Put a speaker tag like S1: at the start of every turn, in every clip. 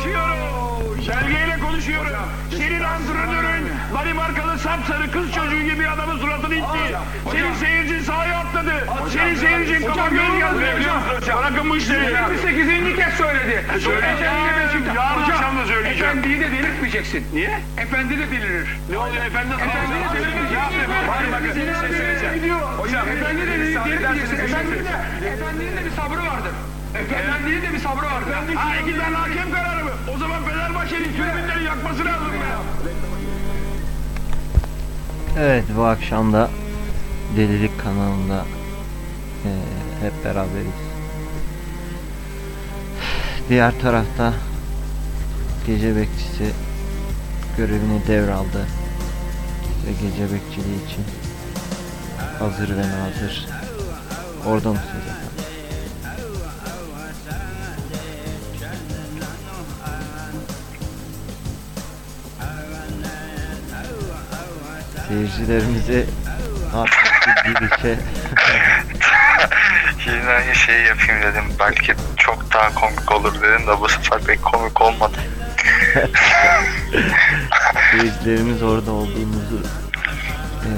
S1: konuşuyorum. Sergeyle konuşuyorum. Senin antrenörün Danimarkalı sapsarı kız çocuğu gibi adamın suratını itti. Senin seyircin sahaya atladı. Senin seyircin kafa göz geldi. Bırakın bu işleri.
S2: 28. kez söyledi.
S1: Söyleyeceğim. Yarın akşam da söyleyeceğim.
S2: Efendiyi de delirtmeyeceksin.
S1: Niye?
S2: Efendi de delirir.
S1: Ne oluyor efendim?
S2: Efendi de delirmeyeceksin.
S1: Hadi bakın bir şey söyleyeceğim.
S2: Efendi de delirmeyeceksin. Efendinin de, efendinin de bir sabrı vardır. Efendinin de bir sabrı vardır.
S1: Ha iki tane hakem kararı mı? O zaman Fenerbahçe'nin tribünleri yakması lazım ya.
S3: Evet bu akşam da Delilik kanalında eee, hep beraberiz. Diğer tarafta gece bekçisi görevini devraldı ve gece bekçiliği için hazır ve nazır. Orada mısınız Seyircilerimizi artık bir girişe
S4: Yine aynı şeyi yapayım dedim. Belki çok daha komik olur dedim de bu sefer pek komik olmadı.
S3: seyircilerimiz orada olduğumuzu eee,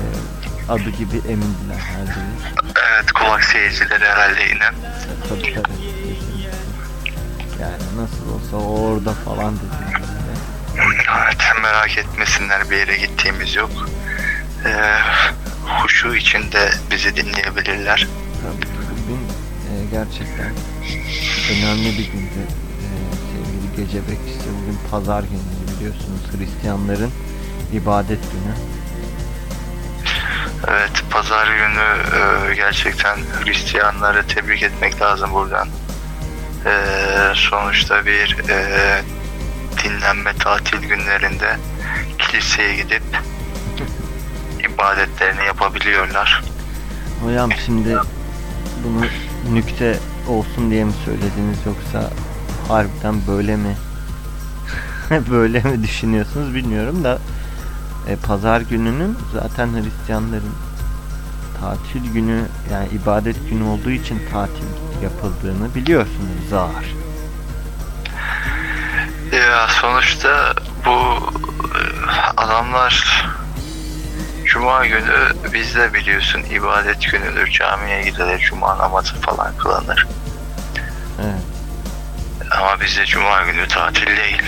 S3: adı gibi emindiler her biri.
S4: Evet kulak seyircileri herhalde yine.
S3: Tabii tabii. kesinlikle. Yani nasıl olsa o orada falan dediğimizde
S4: Evet merak etmesinler bir yere gittiğimiz yok. Ee, huşu içinde bizi dinleyebilirler.
S3: bugün eee, gerçekten önemli bir gündü. Eee, sevgili gece bekçisi bugün pazar günü biliyorsunuz Hristiyanların ibadet günü.
S4: Evet pazar günü e, gerçekten Hristiyanları tebrik etmek lazım buradan. E, sonuçta bir e, dinlenme tatil günlerinde kiliseye gidip ibadetlerini yapabiliyorlar.
S3: Hocam şimdi bunu nükte olsun diye mi söylediniz yoksa harbiden böyle mi böyle mi düşünüyorsunuz bilmiyorum da e, pazar gününün zaten Hristiyanların tatil günü yani ibadet günü olduğu için tatil yapıldığını biliyorsunuz zar.
S4: Ya sonuçta bu e, adamlar Cuma günü bizde biliyorsun ibadet günüdür. Camiye gidilir, Cuma namazı falan kılanır.
S3: Evet.
S4: Ama bizde Cuma günü tatil değil.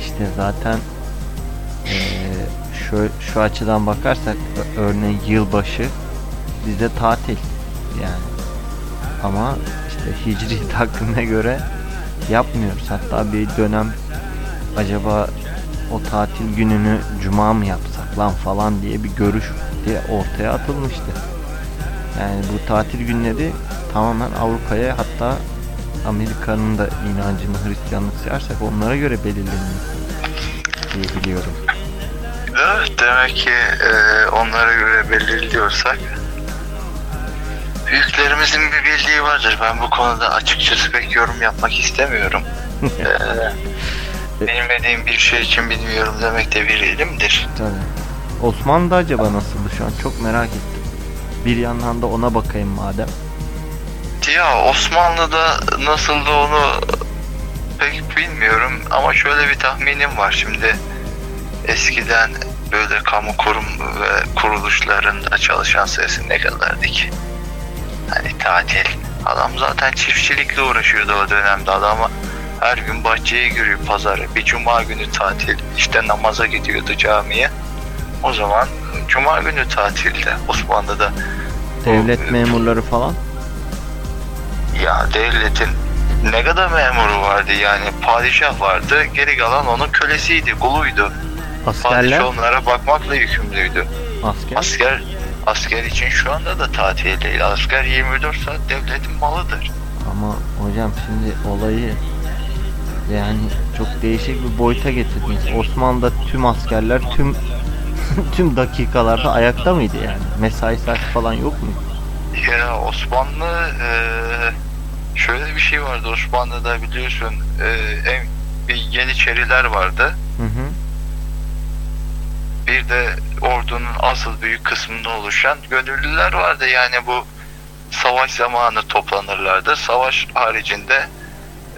S3: İşte zaten eee, şu, şu açıdan bakarsak örneğin yılbaşı bizde tatil yani ama işte hicri takvime göre yapmıyoruz hatta bir dönem acaba o tatil gününü cuma mı yapsak lan falan diye bir görüş diye ortaya atılmıştı. Yani bu tatil günleri tamamen Avrupa'ya hatta Amerika'nın da inancını Hristiyanlık sayarsak onlara göre belirleniyor diye biliyorum.
S4: Demek ki e, onlara göre belirliyorsak büyüklerimizin bir bildiği vardır. Ben bu konuda açıkçası pek yorum yapmak istemiyorum. E, bilmediğim bir şey için bilmiyorum demek de bir ilimdir.
S3: Tabii. Osmanlı'da acaba nasıldı şu an çok merak ettim. Bir yandan da ona bakayım madem.
S4: Ya Osmanlı'da nasıldı onu pek bilmiyorum ama şöyle bir tahminim var şimdi eskiden böyle kamu kurum ve kuruluşlarında çalışan sayısı ne kadardı ki? Hani tatil. Adam zaten çiftçilikle uğraşıyordu o dönemde adama her gün bahçeye giriyor pazarı. Bir cuma günü tatil. işte namaza gidiyordu camiye. O zaman cuma günü tatilde Osmanlı'da.
S3: Devlet memurları falan.
S4: Ya devletin ne kadar memuru vardı yani padişah vardı geri kalan onun kölesiydi kuluydu.
S3: Askerler.
S4: Padişah onlara bakmakla yükümlüydü.
S3: Asker.
S4: Asker asker için şu anda da tatil değil. Asker 24 saat devletin malıdır.
S3: Ama hocam şimdi olayı yani çok değişik bir boyuta getirdiniz. Osmanlı'da tüm askerler tüm tüm dakikalarda ayakta mıydı yani? Mesai saati falan yok mu?
S4: Ya Osmanlı eee, şöyle bir şey vardı Osmanlı'da biliyorsun eee, en Yeniçeriler vardı.
S3: Hı hı.
S4: Bir de ordunun asıl büyük kısmında oluşan gönüllüler vardı. Yani bu savaş zamanı toplanırlardı. Savaş haricinde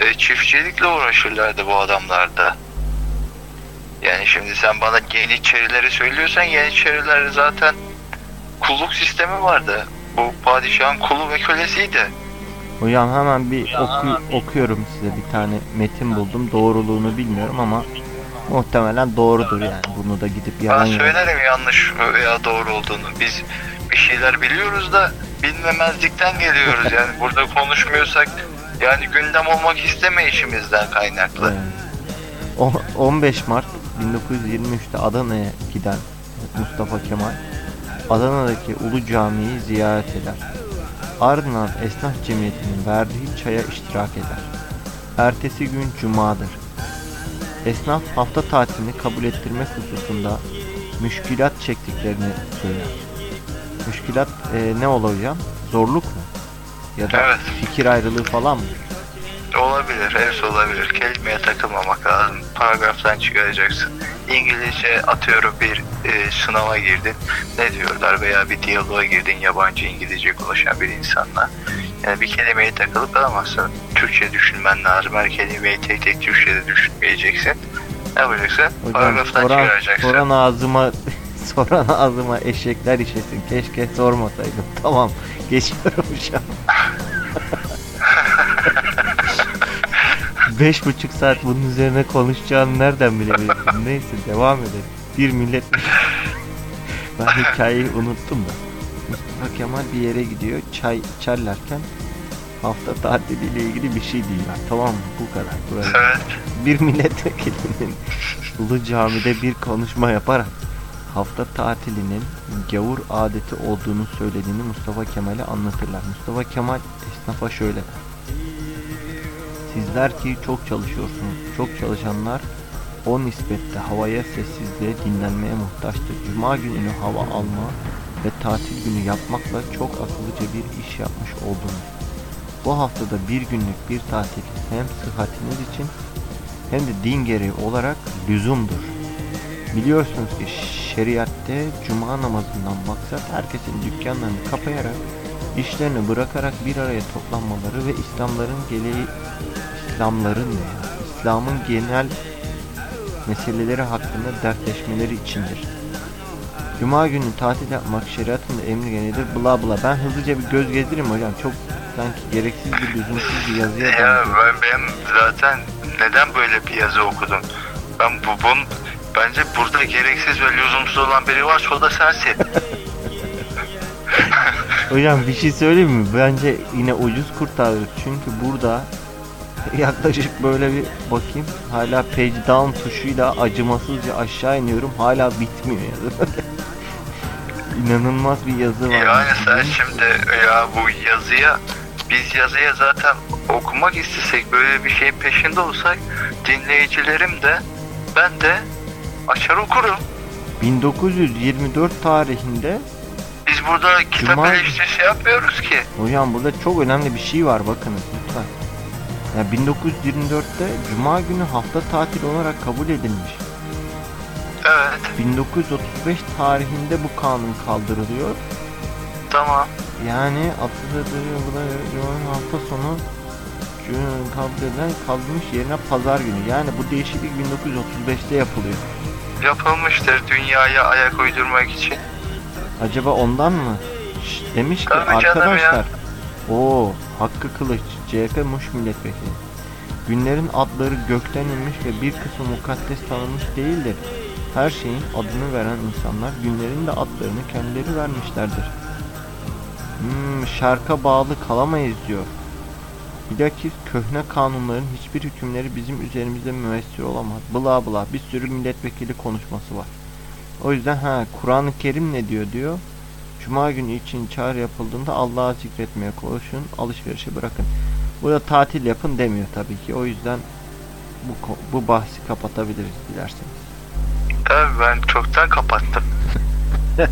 S4: e, çiftçilikle uğraşırlardı bu adamlar da. Yani şimdi sen bana Yeniçerileri söylüyorsan Yeniçeriler zaten kulluk sistemi vardı. Bu padişahın kulu ve kölesiydi.
S3: Hocam hemen bir oku- okuyorum size bir tane metin buldum. Doğruluğunu bilmiyorum ama muhtemelen doğrudur yani. Bunu da gidip
S4: Ben
S3: yalan yere-
S4: söylerim yanlış veya doğru olduğunu. Biz bir şeyler biliyoruz da bilmemezlikten geliyoruz yani. Burada konuşmuyorsak yani gündem olmak istemeyişimizden kaynaklı.
S3: Evet. O- 15 Mart 1923'te Adana'ya giden Mustafa Kemal Adana'daki Ulu Cami'yi ziyaret eder. Ardından Esnaf Cemiyeti'nin verdiği çaya iştirak eder. Ertesi gün Cuma'dır. Esnaf hafta tatilini kabul ettirmek hususunda müşkilat çektiklerini söyler. Müşkilat e, ne hocam? Zorluk mu? Ya da
S4: Evet.
S3: fikir ayrılığı falan mı?
S4: Olabilir, hepsi olabilir. Kelimeye takılmamak lazım. Paragraftan çıkaracaksın. İngilizce atıyorum bir e, sınava girdin. Ne diyorlar veya bir diyaloğa girdin yabancı İngilizce konuşan bir insanla. Yani bir kelimeye takılıp kalamazsın. Türkçe düşünmen lazım. Her kelimeyi tek tek Türkçe'de düşünmeyeceksin. Ne yapacaksın?
S3: Hocam
S4: Paragraftan
S3: soran,
S4: çıkaracaksın.
S3: soran ağzıma soran ağzıma eşekler işesin. Keşke sormasaydım. Tamam geçiyorum şu an. Beş buçuk saat bunun üzerine konuşacağını nereden bilebilirsin? Neyse devam edelim. Bir millet Ben hikayeyi unuttum da. Mustafa Kemal bir yere gidiyor. Çay içerlerken hafta tatiliyle ilgili bir şey diyor. Tamam mı? Bu kadar. Buraya
S4: Evet.
S3: bir milletvekilinin Ulu Cami'de bir konuşma yaparak hafta tatilinin gavur adeti olduğunu söylediğini Mustafa Kemal'e anlatırlar. Mustafa Kemal esnafa şöyle der. Sizler ki çok çalışıyorsunuz. Çok çalışanlar o nispette havaya, sessizliğe, dinlenmeye muhtaçtır. Cuma gününü hava alma ve tatil günü yapmakla çok akıllıca bir iş yapmış oldunuz. Bu haftada bir günlük bir tatil hem sıhhatiniz için hem de din gereği olarak lüzumdur. Biliyorsunuz ki şeriatte cuma namazından maksat herkesin dükkanlarını kapayarak, işlerini bırakarak bir araya toplanmaları ve İslamların geleği İslamların ne ya? İslam'ın genel meseleleri hakkında dertleşmeleri içindir. Cuma günü tatil yapmak şeriatın da emri gereğidir bla bla. Ben hızlıca bir göz gezdireyim hocam. Çok sanki gereksiz bir lüzumsuz bir yazıya
S4: Ya
S3: benziyor.
S4: ben, ben zaten neden böyle bir yazı okudum? Ben bu bun bence burada gereksiz ve lüzumsuz olan biri varsa o da sensin.
S3: Hocam bir şey söyleyeyim mi? Bence yine ucuz kurtardık. Çünkü burada yaklaşık böyle bir bakayım. Hala page down tuşuyla acımasızca aşağı iniyorum. Hala bitmiyor yazı. İnanılmaz bir yazı var.
S4: yani sen şimdi ya bu yazıya biz yazıya zaten okumak istesek böyle bir şeyin peşinde olsak dinleyicilerim de ben de açar okurum.
S3: 1924 tarihinde
S4: Biz burada kitap
S3: Cuma-
S4: eleştirisi yapmıyoruz ki.
S3: hocam burada çok önemli bir şey var bakınız lütfen. Ya 1924'te Cuma günü hafta tatil olarak kabul edilmiş.
S4: Evet
S3: 1935 tarihinde bu kanun kaldırılıyor.
S4: tamam.
S3: Yani Atatürk'ün göre Cuma'nın hafta sonu Cuma'nın kabul edilen kaldırmış yerine pazar günü. Yani bu değişiklik 1935'te yapılıyor.
S4: Yapılmıştır dünyaya ayak uydurmak için.
S3: Acaba ondan mı? Şş, demiş ki
S4: Tabii canım
S3: arkadaşlar. O Hakkı Kılıç CHP Muş milletvekili. Günlerin adları gökten inmiş ve bir kısmı mukaddes tanınmış değildir. Her şeyin adını veren insanlar günlerin de adlarını kendileri vermişlerdir. Hmm, şarka bağlı kalamayız diyor. Bilakis köhne kanunların hiçbir hükümleri bizim üzerimizde müessir olamaz. Bla bla bir sürü milletvekili konuşması var. O yüzden ha Kur'an-ı Kerim ne diyor diyor. Cuma günü için çağrı yapıldığında Allah'a zikretmeye koşun, alışverişi bırakın. Burada tatil yapın demiyor tabii ki. O yüzden bu bu bahsi kapatabiliriz dilerseniz.
S4: Tabii ben çoktan kapattım.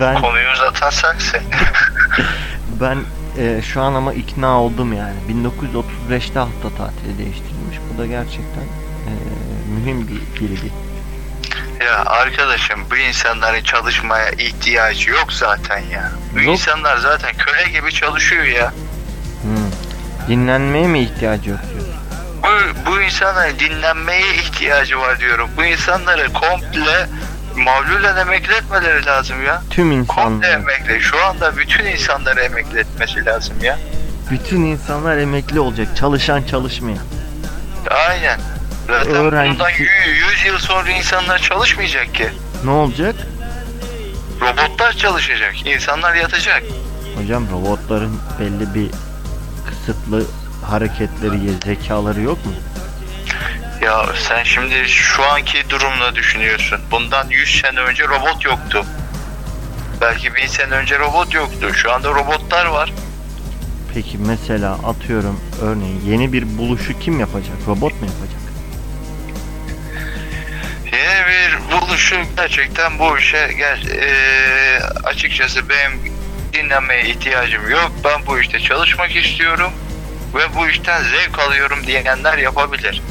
S3: Ben
S4: Konuyu uzatan sensin.
S3: ben e, şu an ama ikna oldum yani. 1935'te hafta tatili değiştirilmiş. Bu da gerçekten e, mühim bir bilgi.
S4: Ya arkadaşım bu insanların çalışmaya ihtiyacı yok zaten ya. Bu
S3: Yok.
S4: insanlar zaten köle gibi çalışıyor ya.
S3: Hmm. Dinlenmeye mi ihtiyacı yok diyorsun?
S4: Bu, bu insanların dinlenmeye ihtiyacı var diyorum. Bu insanları komple mağlulen emekli etmeleri lazım ya.
S3: Tüm
S4: Komple
S3: insanlar,
S4: emekli. Şu anda bütün insanları emekli etmesi lazım ya.
S3: bütün insanlar emekli olacak. Çalışan çalışmayan.
S4: Aynen. Zaten
S3: Öğrenci-
S4: bundan 100 yıl sonra insanlar çalışmayacak ki.
S3: Ne olacak?
S4: Robotlar çalışacak. İnsanlar yatacak.
S3: Hocam robotların belli bir kısıtlı hareketleri, zekaları yok mu?
S4: Ya sen şimdi şu anki durumla düşünüyorsun. Bundan 100 sene önce robot yoktu. Belki 1000 sene önce robot yoktu. Şu anda robotlar var.
S3: Peki mesela atıyorum örneğin yeni bir buluşu kim yapacak? Robot mu yapacak?
S4: Yeni bir buluşu gerçekten bu işe gel eee, açıkçası benim dinlenmeye ihtiyacım yok. Ben bu işte çalışmak istiyorum ve bu işten zevk alıyorum diyenler yapabilir.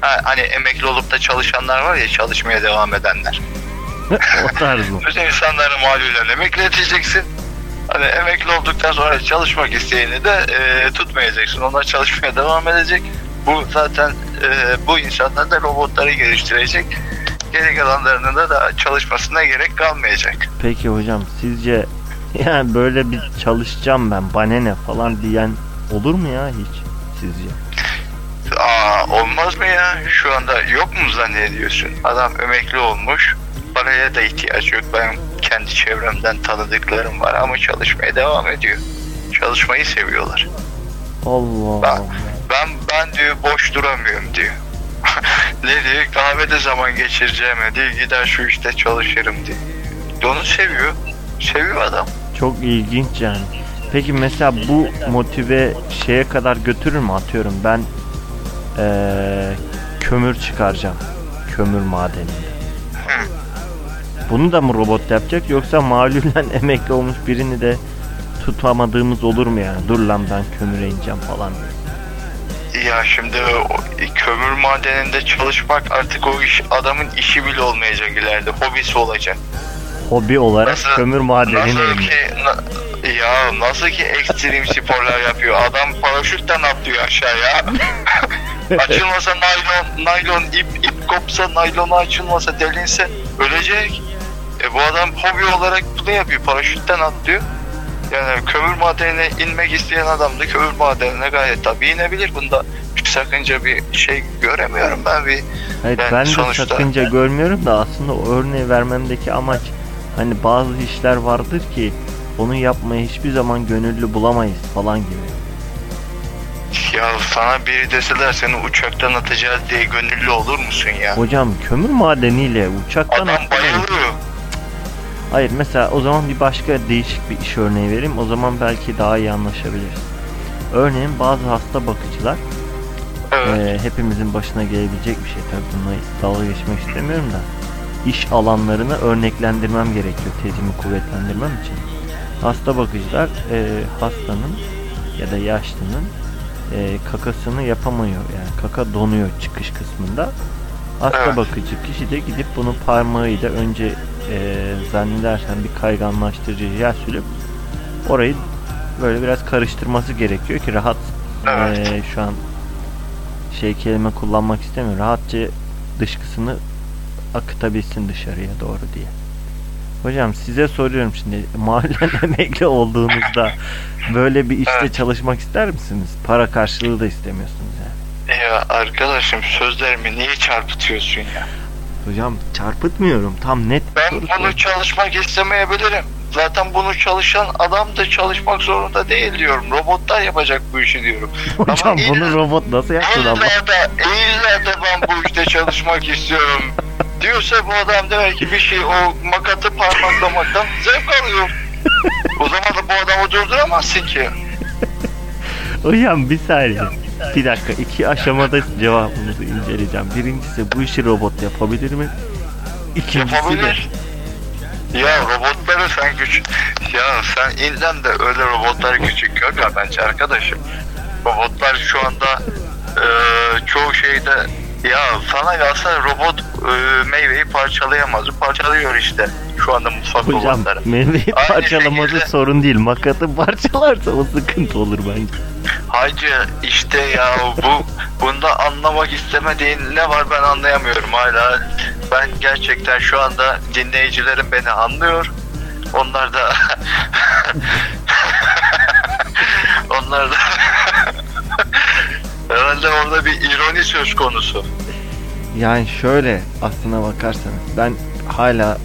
S4: Ha, hani emekli olup da çalışanlar var ya çalışmaya devam edenler.
S3: o tarz mı?
S4: Bütün insanları malulen emekli edeceksin. Hani emekli olduktan sonra çalışmak isteyeni de eee, tutmayacaksın. Onlar çalışmaya devam edecek. Bu zaten eee, bu insanlar da robotları geliştirecek. Geri kalanlarının da, da çalışmasına gerek kalmayacak.
S3: Peki hocam sizce yani böyle bir çalışacağım ben bana ne falan diyen olur mu ya hiç sizce?
S4: Olmaz mı ya? Şu anda yok mu zannediyorsun? Adam emekli olmuş. Paraya da ihtiyaç yok. Ben kendi çevremden tanıdıklarım var ama çalışmaya devam ediyor. Çalışmayı seviyorlar.
S3: Allah
S4: Ben, ben, ben diyor boş duramıyorum diyor. ne diyor? Kahvede zaman geçireceğime diyor. Gider şu işte çalışırım diyor. Onu seviyor. Seviyor adam.
S3: Çok ilginç yani. Peki mesela bu motive şeye kadar götürür mü atıyorum ben eee, kömür çıkaracağım. Kömür madeninde. Bunu da mı robot yapacak yoksa malulen emekli olmuş birini de tutamadığımız olur mu yani? Dur lan ben kömüre ineceğim falan diye.
S4: Ya şimdi kömür madeninde çalışmak artık o iş adamın işi bile olmayacak ileride. Hobisi olacak.
S3: Hobi olarak
S4: Nasıl-
S3: kömür madenine
S4: Nasıl ki na- ya nasıl ki ekstrem sporlar yapıyor. Adam paraşütten atlıyor aşağıya. Açılmasa naylon, naylon ip, ip kopsa, naylonu açılmasa, delinse ölecek. E bu adam hobi olarak bunu yapıyor. Paraşütten atlıyor. Yani kömür madenine inmek isteyen adam da kömür madenine gayet tabii inebilir. Bunda bir sakınca bir şey göremiyorum ben bir.
S3: Hayır
S4: Yani
S3: ben de
S4: sonuçta-
S3: sakınca görmüyorum da aslında o örneği vermemdeki amaç hani bazı işler vardır ki onu yapmaya hiçbir zaman gönüllü bulamayız falan gibi.
S4: Ya sana biri deseler seni uçaktan atacağız diye gönüllü olur musun ya?
S3: Hocam kömür madeniyle uçaktan
S4: Adam bayılıyor.
S3: Hayır mesela o zaman bir başka değişik bir iş örneği vereyim. O zaman belki daha iyi anlaşabiliriz. Örneğin bazı hasta bakıcılar
S4: Evet.
S3: Ee, hepimizin başına gelebilecek bir şey tabii bununla dalga geçmek istemiyorum da iş alanlarını örneklendirmem gerekiyor tezimi kuvvetlendirmem için. Hasta bakıcılar e, hastanın ya da yaşlının e, kakasını yapamıyor yani kaka donuyor çıkış kısmında. Hasta
S4: Evet.
S3: bakıcı kişi de gidip bunu parmağıyla önce e, zannedersen bir kayganlaştırıcı yağ sürüp orayı böyle biraz karıştırması gerekiyor ki rahat
S4: Evet.
S3: e, şu an şey kelime kullanmak istemiyorum. Rahatça dışkısını akıtabilsin dışarıya doğru diye. Hocam size soruyorum şimdi mahallen emekli olduğunuzda böyle bir işte
S4: Evet.
S3: çalışmak ister misiniz? Para karşılığı da istemiyorsunuz yani.
S4: Ya arkadaşım sözlerimi niye çarpıtıyorsun ya?
S3: Hocam çarpıtmıyorum. Tam net
S4: Ben bunu
S3: soruyorum.
S4: çalışmak istemeyebilirim. Zaten bunu çalışan adam da çalışmak zorunda değil diyorum. Robotlar yapacak bu işi diyorum.
S3: Hocam
S4: Ama
S3: bunu
S4: illa-
S3: robot nasıl yapsın ama?
S4: İlla da, illa da ben bu işte çalışmak istiyorum diyorsa bu adam demek ki bir şey o makatı parmaklamaktan zevk alıyor. O zaman da bu adamı durduramazsın ki.
S3: Hocam bir saniye. Bir dakika iki aşamada cevabınızı inceleyeceğim. Birincisi bu işi robot yapabilir mi? İkincisi de
S4: Yapabilir. Ya robotları sen küçük... Ya sen inden de öyle robotları küçük görme bence arkadaşım. Robotlar şu anda eee çoğu şeyde... Ya sana kalsa robot e, meyveyi parçalayamaz. Parçalıyor işte şu anda mutfak
S3: Hocam
S4: robotları.
S3: meyveyi
S4: Aynı
S3: parçalaması
S4: şekilde-
S3: sorun değil. Makatı parçalarsa o sıkıntı olur bence.
S4: Hacı işte ya bu bunda anlamak istemediğin ne var ben anlayamıyorum hala. Ben gerçekten şu anda dinleyicilerim beni anlıyor. Onlar da onlar da herhalde orada bir ironi söz konusu.
S3: Yani şöyle aslına bakarsanız ben hala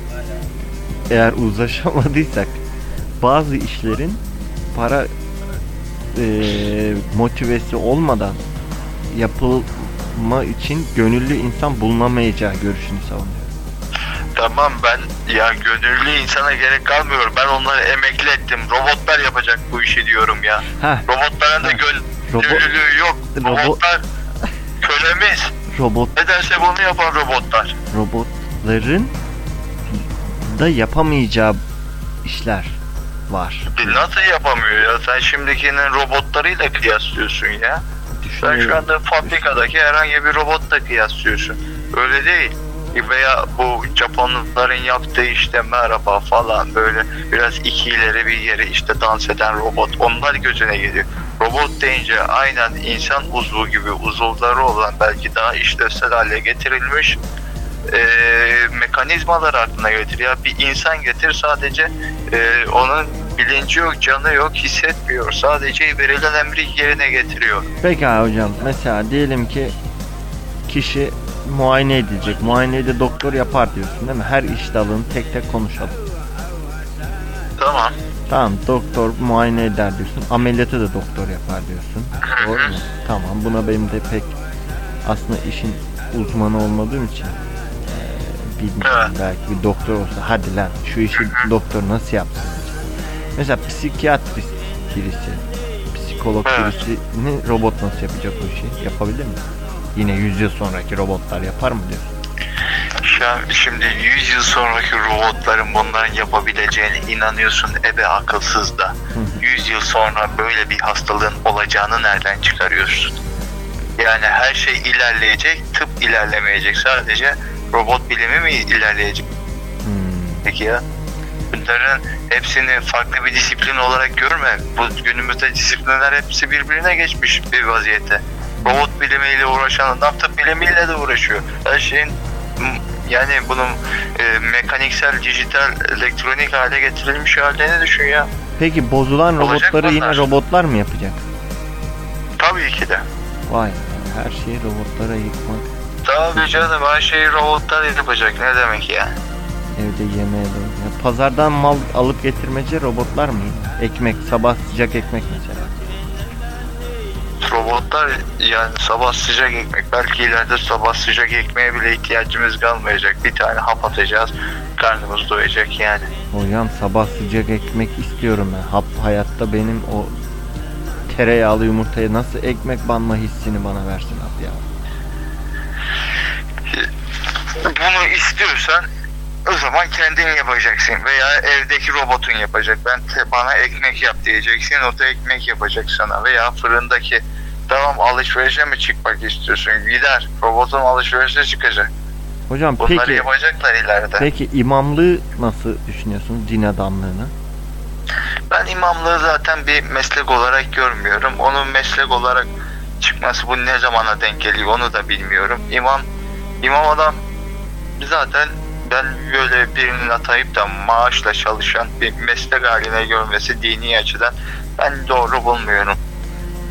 S3: eğer uzlaşamadıysak bazı işlerin para eee, motivesi olmadan yapılma için gönüllü insan bulunamayacağı görüşünü savunuyorum.
S4: Tamam ben ya gönüllü insana gerek kalmıyor. Ben onları emekli ettim. Robotlar yapacak bu işi diyorum ya.
S3: Heh,
S4: Robotların da
S3: Robo-
S4: yok.
S3: Robo-
S4: Robotlar kölemiz.
S3: robot
S4: Ne derse bunu yapan robotlar.
S3: robotların da yapamayacağı işler var.
S4: Nasıl yapamıyor ya? Sen şimdikinin robotlarıyla kıyaslıyorsun ya. Sen şu anda fabrikadaki herhangi bir robotla kıyaslıyorsun. Öyle değil. Veya bu Japonların yaptığı işte merhaba falan böyle biraz iki ileri bir yere işte dans eden robot onlar gözüne geliyor. Robot deyince aynen insan uzvu gibi uzuvları olan belki daha işlevsel hale getirilmiş eee mekanizmalar aklına getir. Ya bir insan getir sadece eee, onun bilinci yok, canı yok, hissetmiyor. Sadece verilen emri yerine getiriyor.
S3: Pekala hocam mesela diyelim ki kişi muayene edilecek. Muayeneyi de doktor yapar diyorsun değil mi? Her iş dalını tek tek konuşalım.
S4: Tamam.
S3: Tamam doktor muayene eder diyorsun. Ameliyatı da doktor yapar diyorsun. Doğru mu? Tamam buna benim de pek aslında işin uzmanı olmadığım için eee, bilmiyorum.
S4: Evet.
S3: Belki bir doktor olsa hadi lan şu işi doktor nasıl yapsın? Mesela psikiyatrist birisi, psikolog
S4: Evet.
S3: birisini robot nasıl yapacak o işi? Yapabilir mi? Yine 100 yıl sonraki robotlar yapar mı diyorsun?
S4: An şimdi 100 yıl sonraki robotların bunların yapabileceğine inanıyorsun ebe akılsız da. 100 yıl sonra böyle bir hastalığın olacağını nereden çıkarıyorsun? Yani her şey ilerleyecek, tıp ilerlemeyecek. Sadece robot bilimi mi ilerleyecek peki ya? Bunların hepsini farklı bir disiplin olarak görme. Bu günümüzde disiplinler hepsi birbirine geçmiş bir vaziyette. Robot bilimiyle uğraşan adam tıp bilimiyle de uğraşıyor. Her şeyin yani bunun e, mekaniksel, dijital, elektronik hale getirilmiş halini düşün ya.
S3: Peki bozulan
S4: Olacak
S3: robotları yine robotlar mı yapacak?
S4: Tabii ki de.
S3: Vay her şeyi robotlara yıkmak.
S4: Tabii canım her şeyi robotlar yapacak ne demek ya?
S3: Evde yemeğe doğru. Pazardan mal alıp getirmece robotlar mı? Ekmek, sabah sıcak ekmek mesela.
S4: Robotlar yani sabah sıcak ekmek belki ileride sabah sıcak ekmeğe bile ihtiyacımız kalmayacak. Bir tane hap atacağız karnımız doyacak yani.
S3: Hocam sabah sıcak ekmek istiyorum ben. Hap hayatta benim o tereyağlı yumurtaya nasıl ekmek banma hissini bana versin hap ya.
S4: Bunu istiyorsan o zaman kendin yapacaksın veya evdeki robotun yapacak. Ben te- bana ekmek yap diyeceksin o da ekmek yapacak sana veya fırındaki tamam alışverişe mi çıkmak istiyorsun gider robotun alışverişe çıkacak.
S3: Hocam
S4: Bunları
S3: peki
S4: yapacaklar ileride.
S3: peki imamlığı nasıl düşünüyorsunuz? Din adamlığını?
S4: Ben imamlığı zaten bir meslek olarak görmüyorum. Onun meslek olarak çıkması bu ne zamana denk geliyor onu da bilmiyorum. İmam, imam adam zaten ben böyle birinin atayıp da maaşla çalışan bir meslek haline görmesi dini açıdan ben doğru bulmuyorum.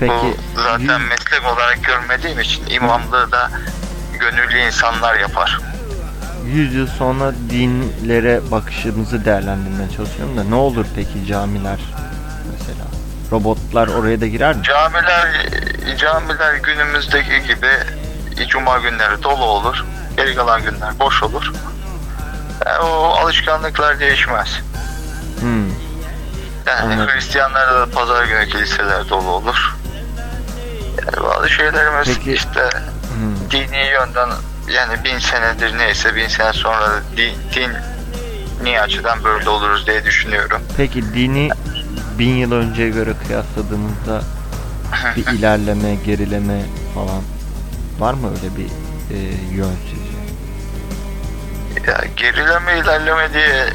S3: Peki
S4: bu zaten
S3: yüz-
S4: meslek olarak görmediğim için imamlığı da gönüllü insanlar yapar.
S3: 100 yıl sonra dinlere bakışımızı değerlendirmeye çalışıyorum da ne olur peki camiler mesela? Robotlar oraya da girer mi?
S4: Camiler camiler günümüzdeki gibi cuma günleri dolu olur. Geri kalan günler boş olur. Yani o alışkanlıklar değişmez.
S3: Hmm.
S4: Yani
S3: Anladım.
S4: Hristiyanlarda da pazar günü kiliseler dolu olur. Yani bazı şeylerimiz
S3: Peki-
S4: işte
S3: hmm.
S4: dini yönden yani bin senedir neyse bin sene sonra din, dini açıdan böyle oluruz diye düşünüyorum.
S3: Peki dini bin yıl önceye göre kıyasladığımızda bir ilerleme, gerileme falan var mı öyle bir e, yön sizce?
S4: Ya gerileme ilerleme diye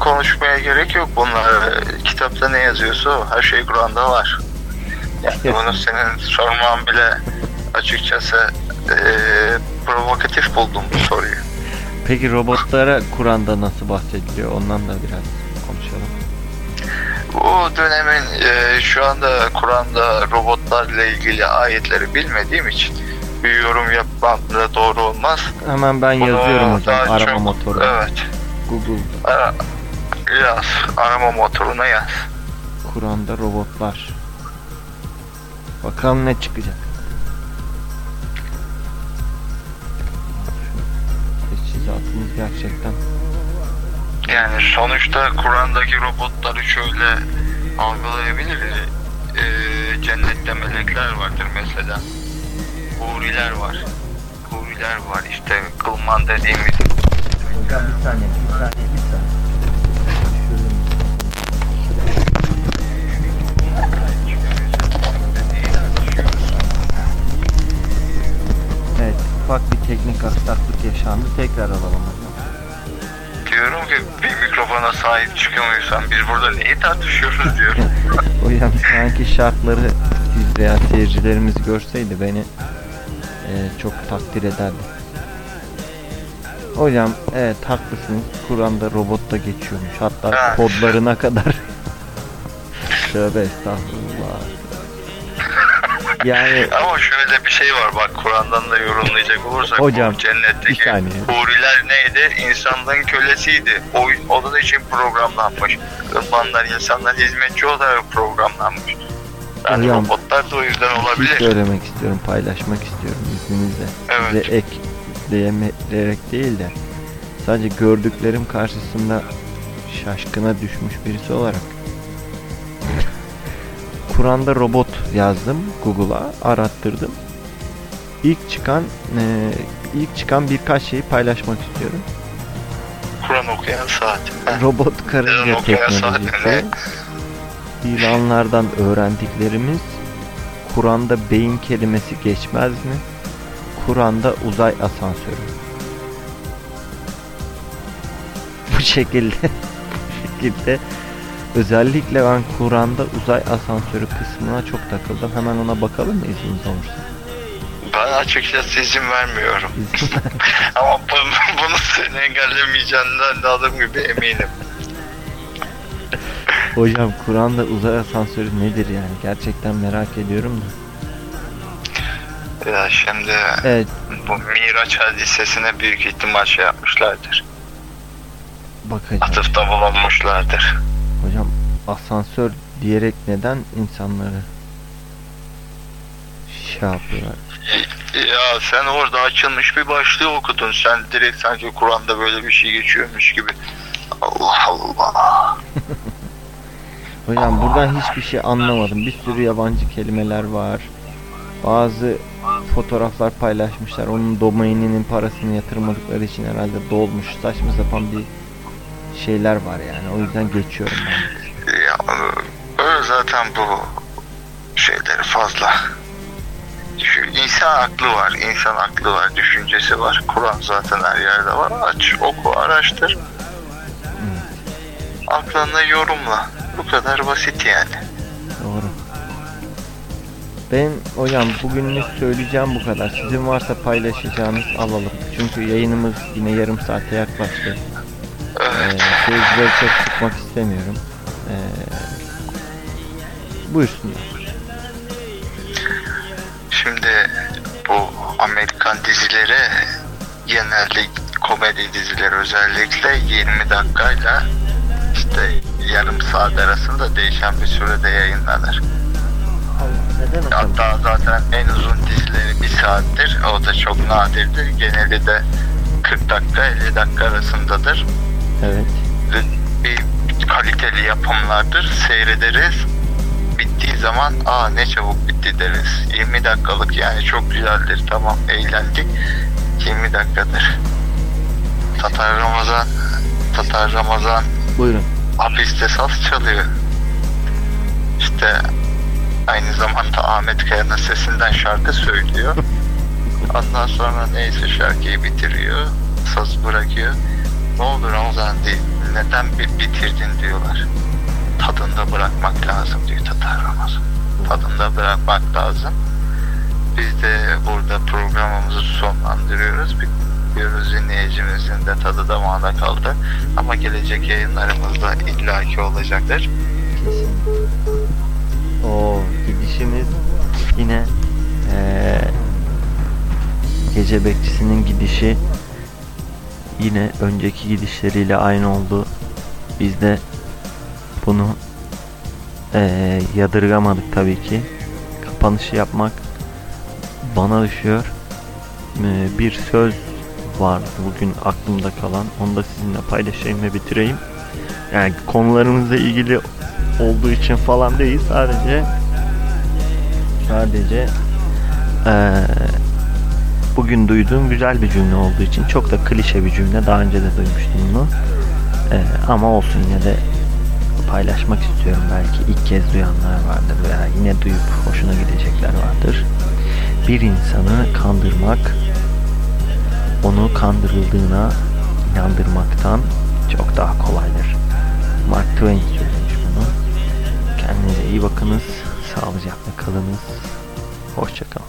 S4: konuşmaya gerek yok bunlar. Kitapta ne yazıyorsa. Her şey Kur'an'da var. Yani bunu senin sorman bile açıkçası eee, provokatif buldum bu soruyu.
S3: Peki robotlara Kur'an'da nasıl bahsediliyor? Ondan da biraz konuşalım.
S4: Bu dönemin eee, şu anda Kur'an'da robotlarla ilgili ayetleri bilmediğim için bir yorum yapmam da doğru olmaz.
S3: Hemen ben
S4: Bunu
S3: yazıyorum hocam arama
S4: çok-
S3: motoru.
S4: Evet.
S3: Google
S4: Ara, yaz. Arama motoruna yaz.
S3: Kur'an'da robotlar. Bakalım ne çıkacak. Teçhizatımız gerçekten
S4: Yani sonuçta Kur'an'daki robotları şöyle algılayabiliriz. Ee, cennette melekler vardır mesela. Huriler var. Huriler var işte kılman dediğimiz.
S3: Hocam bir saniye, bir saniye, bir saniye. Teknik aksaklık yaşandı. Tekrar alalım hocam.
S4: Diyorum ki bir mikrofona sahip çıkamıyorsan biz burada neyi tartışıyoruz diyorum.
S3: Hocam şu anki şartları siz veya seyircilerimiz görseydi beni e, çok takdir ederdi. Hocam evet haklısınız. Kur'an'da robot da geçiyormuş. Hatta
S4: Ha.
S3: kodlarına kadar. Tövbe estağfurullah. Yani
S4: Ama şöyle bir şey var bak Kur'an'dan da yorumlayacak olursak
S3: Hocam,
S4: bu cennetteki
S3: saniye.
S4: huriler neydi? İnsanlığın kölesiydi. O, onun için programlanmış. Kılmanlar insanlar hizmetçi olarak programlanmış. Yani
S3: Hocam,
S4: robotlar da o yüzden
S3: bir şey
S4: olabilir.
S3: söylemek istiyorum, paylaşmak istiyorum izninizle.
S4: Evet.
S3: Size ekleyerek değil de sadece gördüklerim karşısında şaşkına düşmüş birisi olarak Kur'an'da robot yazdım Google'a arattırdım. İlk çıkan e, ilk çıkan birkaç şeyi paylaşmak istiyorum.
S4: Kur'an okuyan saat.
S3: Robot karınca teknolojisi. İlanlardan öğrendiklerimiz Kur'an'da beyin kelimesi geçmez mi? Kur'an'da uzay asansörü. Bu şekilde bu şekilde özellikle ben Kur'an'da uzay asansörü kısmına çok takıldım. Hemen ona bakalım mı izniniz olursa?
S4: Ben açıkçası izin vermiyorum.
S3: İzin ver.
S4: Ama bu- bunu seni engellemeyeceğinden de adım gibi eminim.
S3: Hocam Kur'an'da uzay asansörü nedir yani? Gerçekten merak ediyorum da.
S4: Ya şimdi
S3: Evet
S4: bu Miraç hadisesine büyük ihtimal şey yapmışlardır.
S3: bakacağım.
S4: Atıfta bulunmuşlardır.
S3: Hocam asansör diyerek neden insanları şey yapıyorlar?
S4: Ya sen orada açılmış bir başlığı okudun. Sen direkt sanki Kur'an'da böyle bir şey geçiyormuş gibi. Allah Allah.
S3: Hocam buradan hiçbir şey anlamadım. Bir sürü yabancı kelimeler var. Bazı fotoğraflar paylaşmışlar. Onun domaininin parasını yatırmadıkları için herhalde dolmuş. Saçma sapan bir şeyler var yani. O yüzden geçiyorum ben.
S4: Ya böyle zaten bu şeyleri fazla. Şu insan aklı var, insan aklı var, düşüncesi var. Kur'an zaten her yerde var. Aç, oku, araştır. Aklında yorumla. Bu kadar basit yani.
S3: Doğru. Ben hocam bugünlük söyleyeceğim bu kadar. Sizin varsa paylaşacağınız alalım. Çünkü yayınımız yine yarım saate yaklaştı. Ee, seyircileri çok sıkmak istemiyorum. Ee, buyursunlar.
S4: Şimdi bu Amerikan dizileri genelde komedi dizileri özellikle 20 dakikayla işte yarım saat arasında değişen bir sürede yayınlanır.
S3: Neden?
S4: Hatta zaten en uzun dizileri bir saattir. O da çok nadirdir. Geneli de 40 dakika 50 dakika arasındadır.
S3: Evet.
S4: Bir kaliteli yapımlardır. Seyrederiz. Bittiği zaman aa ne çabuk bitti deriz. 20 dakikalık yani çok güzeldir. Tamam eğlendik. 20 dakikadır. Tatar Ramazan Tatar Ramazan
S3: Buyurun.
S4: hapiste saz çalıyor. İşte aynı zamanda Ahmet Kaya'nın sesinden şarkı söylüyor. Ondan sonra neyse şarkıyı bitiriyor. saz bırakıyor. Ne olur Ramazan değil. Neden bi- bitirdin diyorlar. Tadında bırakmak lazım diyor Tatar Ramazan. Tadında bırakmak lazım. Biz de burada programımızı sonlandırıyoruz. Biliyoruz dinleyicimizin de tadı damağına kaldı. Ama gelecek yayınlarımızda illaki olacaktır.
S3: Kesin. O gidişimiz yine eee, gece bekçisinin gidişi yine önceki gidişleriyle aynı oldu. Biz de bunu eee, yadırgamadık tabii ki. Kapanışı yapmak bana düşüyor. Eee, bir söz vardı bugün aklımda kalan. Onu da sizinle paylaşayım ve bitireyim. Yani konularımızla ilgili olduğu için falan değil sadece sadece eee, bugün duyduğum güzel bir cümle olduğu için çok da klişe bir cümle daha önce de duymuştum bunu Eee, ama olsun yine de paylaşmak istiyorum belki ilk kez duyanlar vardır veya yine duyup hoşuna gidecekler vardır bir insanı kandırmak onu kandırıldığına inandırmaktan çok daha kolaydır Mark Twain söylemiş bunu. Kendinize iyi bakınız. Sağlıcakla kalınız. Hoşçakalın.